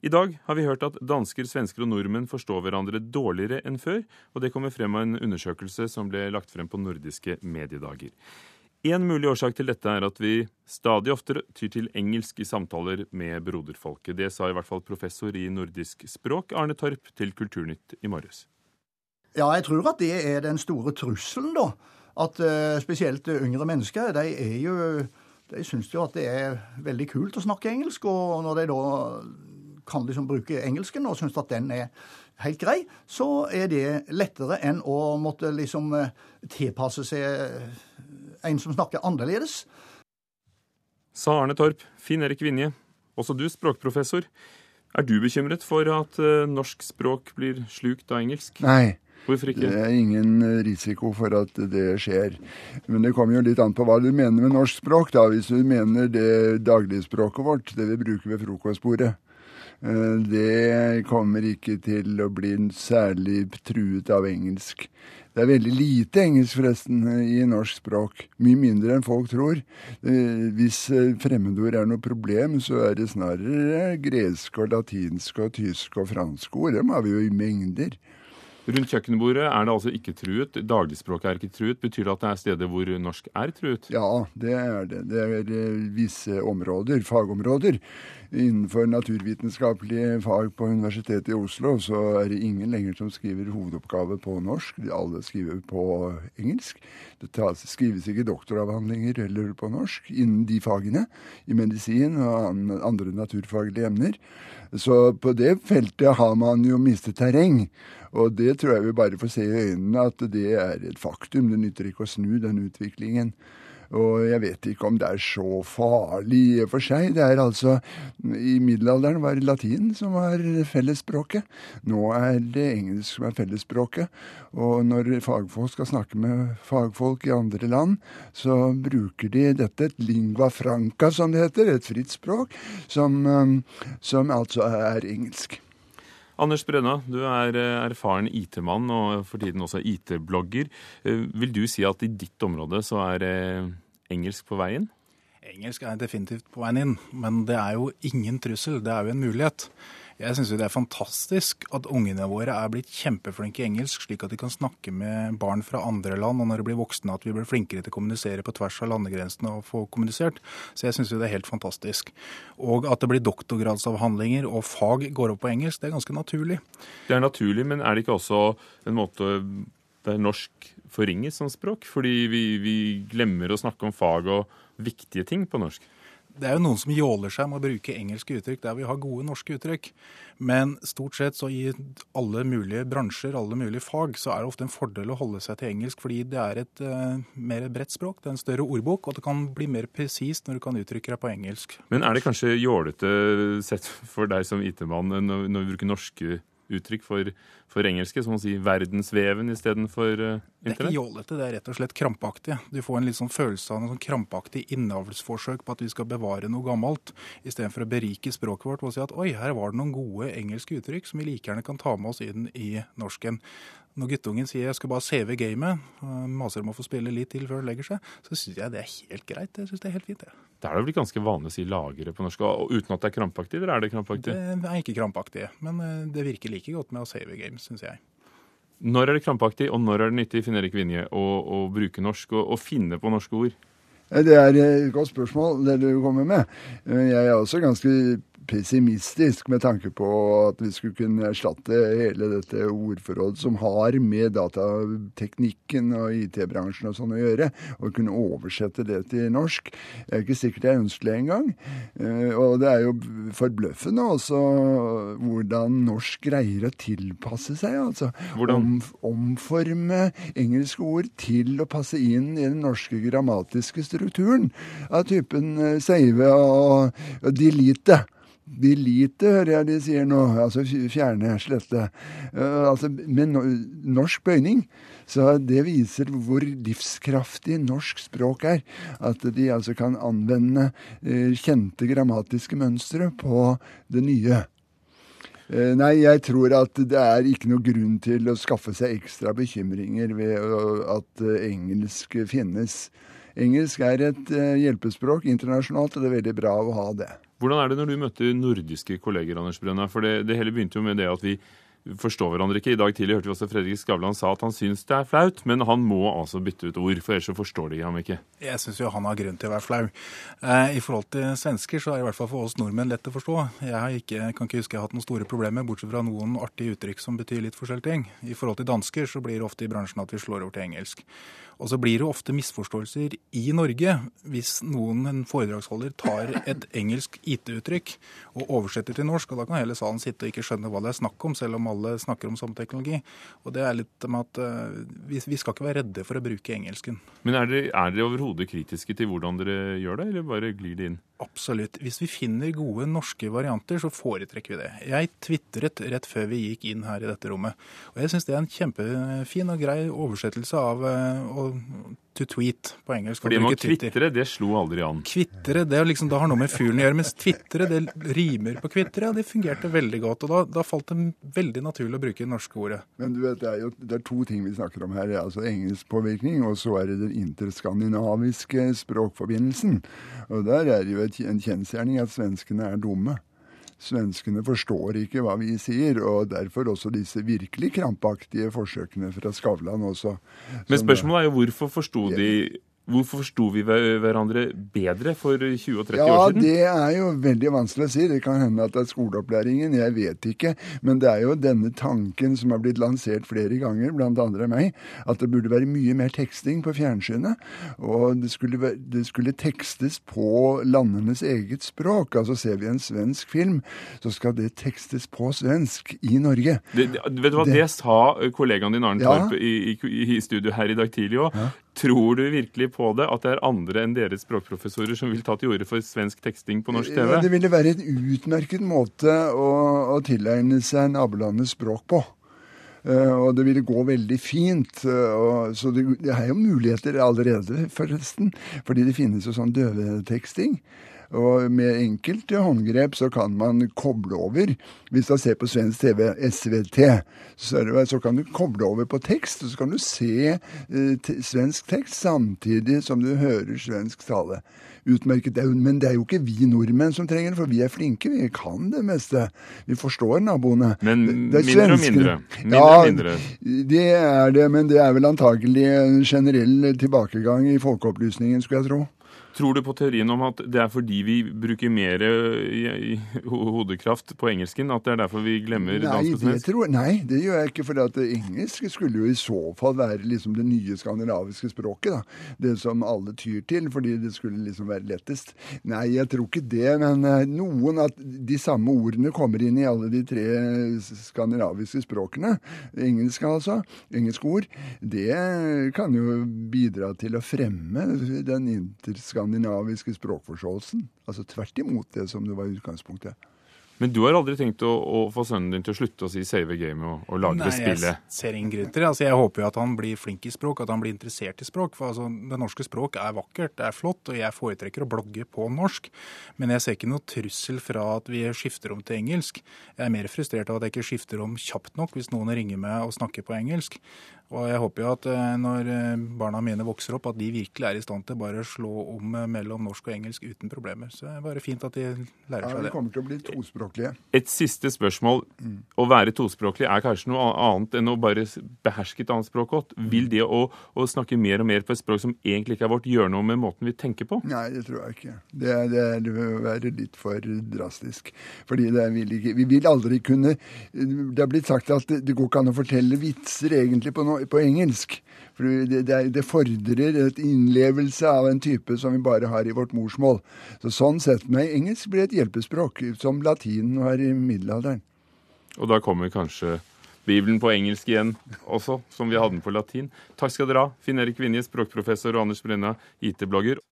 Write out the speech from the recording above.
I dag har vi hørt at dansker, svensker og nordmenn forstår hverandre dårligere enn før, og det kommer frem av en undersøkelse som ble lagt frem på nordiske mediedager. En mulig årsak til dette er at vi stadig oftere tyr til engelsk i samtaler med broderfolket. Det sa i hvert fall professor i nordisk språk Arne Torp til Kulturnytt i morges. Ja, jeg tror at det er den store trusselen, da. At uh, spesielt yngre mennesker, de er jo De syns jo at det er veldig kult å snakke engelsk, og når de da kan liksom bruke engelsken og syns at den er helt grei, så er det lettere enn å måtte liksom eh, tilpasse seg eh, en som snakker annerledes. Sa Arne Torp. Finn Erik Vinje, også du språkprofessor. Er du bekymret for at uh, norsk språk blir slukt av engelsk? Nei. Hvorfor ikke? Det er ingen risiko for at det skjer. Men det kommer jo litt an på hva du mener med norsk språk. da. Hvis du mener det dagligspråket vårt, det vi bruker ved frokostbordet, Eh, det kommer ikke til å bli særlig truet av engelsk. Det er veldig lite engelsk forresten i norsk språk. Mye mindre enn folk tror. Eh, hvis eh, fremmedord er noe problem, så er det snarere greske og latinske og tyske og franske ord. Dem har vi jo i mengder. Rundt kjøkkenbordet er det altså ikke truet. Dagligspråket er ikke truet. Betyr det at det er steder hvor norsk er truet? Ja, det er det. Det er eh, visse områder, fagområder. Innenfor naturvitenskapelige fag på Universitetet i Oslo så er det ingen lenger som skriver hovedoppgave på norsk. Alle skriver på engelsk. Det tas, skrives ikke doktoravhandlinger heller på norsk innen de fagene, i medisin og andre naturfaglige emner. Så på det feltet har man jo mistet terreng. Og det tror jeg vi bare får se i øynene at det er et faktum. Det nytter ikke å snu den utviklingen. Og jeg vet ikke om det er så farlig i og for seg. Det er altså I middelalderen var det latin som var fellesspråket. Nå er det engelsk som er fellesspråket. Og når fagfolk skal snakke med fagfolk i andre land, så bruker de dette, et lingua franca som det heter, et fritt språk, som, som altså er engelsk. Anders Brenna, du er eh, erfaren IT-mann og for tiden også IT-blogger. Eh, vil du si at i ditt område så er eh, engelsk på veien? Engelsk er definitivt på veien inn, men det er jo ingen trussel. Det er jo en mulighet. Jeg syns det er fantastisk at ungene våre er blitt kjempeflinke i engelsk, slik at de kan snakke med barn fra andre land, og når de blir voksne at vi blir flinkere til å kommunisere på tvers av landegrensene og få kommunisert. Så jeg syns det er helt fantastisk. Og at det blir doktorgradsavhandlinger og fag går opp på engelsk, det er ganske naturlig. Det er naturlig, men er det ikke også en måte der norsk forringes som språk? Fordi vi, vi glemmer å snakke om fag og viktige ting på norsk? Det er jo noen som jåler seg med å bruke engelske uttrykk der vi har gode norske uttrykk. Men stort sett så i alle mulige bransjer, alle mulige fag, så er det ofte en fordel å holde seg til engelsk, fordi det er et uh, mer bredt språk, det er en større ordbok, og det kan bli mer presist når du kan uttrykke deg på engelsk. Men er det kanskje jålete sett for deg som IT-mann når, når vi bruker norske uttrykk for, for engelske, som å si verdensveven istedenfor uh, internett? Det er ikke jålete, det er rett og slett krampaktig. Du får en litt sånn følelse av en sånn krampaktig innavlsforsøk på at vi skal bevare noe gammelt, istedenfor å berike språket vårt og si at oi, her var det noen gode engelske uttrykk som vi like gjerne kan ta med oss inn i norsken. Når guttungen sier jeg skal bare CV gamet, maser om å få spille litt til før han legger seg, så syns jeg det er helt greit. Jeg synes det er helt fint, det. Det er vel blitt ganske vanlig å si lagre på norsk, og uten at det er krampaktig, eller er det krampaktig? Det er ikke krampaktig, men eh, det virker like godt med å CV games, syns jeg. Når er det krampaktig, og når er det nyttig, finner ikke Vinje, å, å bruke norsk og, finne på norske ord? Det er et godt spørsmål det du kommer med. Jeg er også ganske pessimistisk med tanke på at vi skulle kunne erstatte hele dette ordforrådet som har med datateknikken og IT-bransjen og sånn å gjøre, og kunne oversette det til norsk. Det er ikke sikkert det er ønskelig engang. Eh, og det er jo forbløffende også hvordan norsk greier å tilpasse seg. altså. Om, omforme engelske ord til å passe inn i den norske grammatiske strukturen. Av typen eh, save og, og delete. Delete, hører jeg de sier nå. Altså fjerne, slette. Uh, altså med no norsk bøyning. Så det viser hvor livskraftig norsk språk er. At de altså kan anvende uh, kjente grammatiske mønstre på det nye. Uh, nei, jeg tror at det er ikke noe grunn til å skaffe seg ekstra bekymringer ved at engelsk finnes. Engelsk er et hjelpespråk internasjonalt, og det er veldig bra å ha det. Hvordan er det når du møter nordiske kolleger, Anders Brønna? For det, det hele begynte jo med det at vi forstår hverandre ikke. I dag tidlig hørte vi også Fredrik Skavlan sa at han syns det er flaut, men han må altså bytte ut ord, for ellers så forstår de ham ikke. Jeg syns jo han har grunn til å være flau. Eh, I forhold til svensker så er det i hvert fall for oss nordmenn lett å forstå. Jeg ikke, kan ikke huske jeg har hatt noen store problemer, bortsett fra noen artige uttrykk som betyr litt forskjellige ting. I forhold til dansker så blir det ofte i bransjen at vi slår over til engelsk. Og så blir det ofte misforståelser i Norge hvis noen, en foredragsholder, tar et engelsk IT-uttrykk og oversetter til norsk, og da kan hele salen sitte og ikke skjønne hva det er snakk om, selv om alle snakker om samme teknologi. Og det er litt med at uh, vi, vi, skal ikke være redde for å bruke engelsken. Men er dere, er dere overhodet kritiske til hvordan dere gjør det, eller bare glir det inn? Absolutt. Hvis vi finner gode norske varianter, så foretrekker vi det. Jeg tvitret rett før vi gikk inn her i dette rommet. Og jeg syns det er en kjempefin og grei oversettelse av å to tweet på engelsk. Fordi man kvittre, det slo aldri an. Kvitre, det, liksom, det har noe med fuglen å gjøre. Mens tvitre, det rimer på kvitre. Og det fungerte veldig godt. Og da, da, falt det veldig naturlig å bruke det norske ordet. Men du vet, det er jo det er to ting vi snakker om her. Det altså Engelsk påvirkning, og så er det den interskandinaviske språkforbindelsen. Og der er det jo en kjensgjerning at svenskene er dumme. Svenskene forstår ikke hva vi sier, og derfor også disse virkelig krampaktige forsøkene fra Skavlan også. Men spørsmålet er jo hvorfor forsto de Hvorfor forsto vi hverandre bedre for 20 og 30 ja, år siden? Ja, Det er jo veldig vanskelig å si. Det kan hende at det er skoleopplæringen, jeg vet ikke. Men det er jo denne tanken som har blitt lansert flere ganger, blant andre meg, at det burde være mye mer teksting på fjernsynet. Og det skulle, det skulle tekstes på landenes eget språk. Altså ser vi en svensk film, så skal det tekstes på svensk i Norge. Det, vet du hva, det, det sa kollegaen din Arne Torp ja. i, i, i, studio her i dag tidlig òg. Ja. Tror du virkelig på det, at det er andre enn deres språkprofessorer som vil ta til orde for svensk teksting på norsk TV? Ja, det ville være en utmerket måte å, å tilegne seg nabolandets språk på. Uh, og det ville gå veldig fint. Uh, så det, det, er jo muligheter allerede, forresten. Fordi det finnes jo sånn døveteksting. Og med enkelte håndgrep så kan man koble over. Hvis du ser på svensk TV, SVT, så, kan du koble over på tekst, og så kan du se eh, svensk tekst samtidig som du hører svensk tale. Utmerket. Men det er jo ikke vi nordmenn som trenger det, for vi er flinke. Vi kan det meste. Vi forstår naboene. Men mindre og mindre. mindre, ja, mindre. Det er det, men det er vel antagelig en generell tilbakegang i folkeopplysningen, skulle jeg tro. Tror du på teorien om at det er fordi vi bruker mer hodekraft på engelsken, at det er derfor vi glemmer nei, dansk og svensk? Nei, det gjør jeg ikke. For at engelsk skulle jo i så fall være liksom det nye skandinaviske språket. da. Det som alle tyr til, fordi det skulle liksom være lettest. Nei, jeg tror ikke det. Men eh, noen at de samme ordene kommer inn i alle de tre skandinaviske språkene, engelsk altså, engelske ord, det kan jo bidra til å fremme den interskandinaviske skandinaviske språkforståelsen. Altså tvert imot det som det var i utgangspunktet. Men du har aldri tenkt å, å, få sønnen din til å slutte å si 'save game' og, og lage Nei, det spillet? Jeg ser ingen grunn til det. Altså, jeg håper jo at han blir flink i språk, at han blir interessert i språk. For altså, det norske språk er vakkert, det er flott, og jeg foretrekker å blogge på norsk. Men jeg ser ikke noe trussel fra at vi skifter om til engelsk. Jeg er mer frustrert av at jeg ikke skifter om kjapt nok hvis noen ringer meg og snakker på engelsk. Og jeg håper jo at eh, når eh, barna mine vokser opp, at de virkelig er i stand til bare å slå om eh, mellom norsk og engelsk uten problemer. Så det er bare fint at de lærer seg det. Ja, det kommer til å bli tospråklige. Et siste spørsmål. Mm. Å være tospråklig er kanskje noe annet enn å bare beherske et annet språk godt. Mm. Vil det å, å, snakke mer og mer på et språk som egentlig ikke er vårt, gjøre noe med måten vi tenker på? Nei, det tror jeg ikke. Det, det, det vil være litt for drastisk. Fordi det vil ikke Vi vil aldri kunne Det er blitt sagt at det, det går ikke an å fortelle vitser egentlig på no, på engelsk. For det, det, det, fordrer et innlevelse av en type som vi bare har i vårt morsmål. Så Sånn sett med engelsk blir et hjelpespråk, som latinen var i middelalderen. Og da kommer kanskje Bibelen på engelsk igjen også, som vi hadde den på latin. Takk skal dere ha, Finn Erik Vinje, språkprofessor og Anders Brenna, IT-blogger.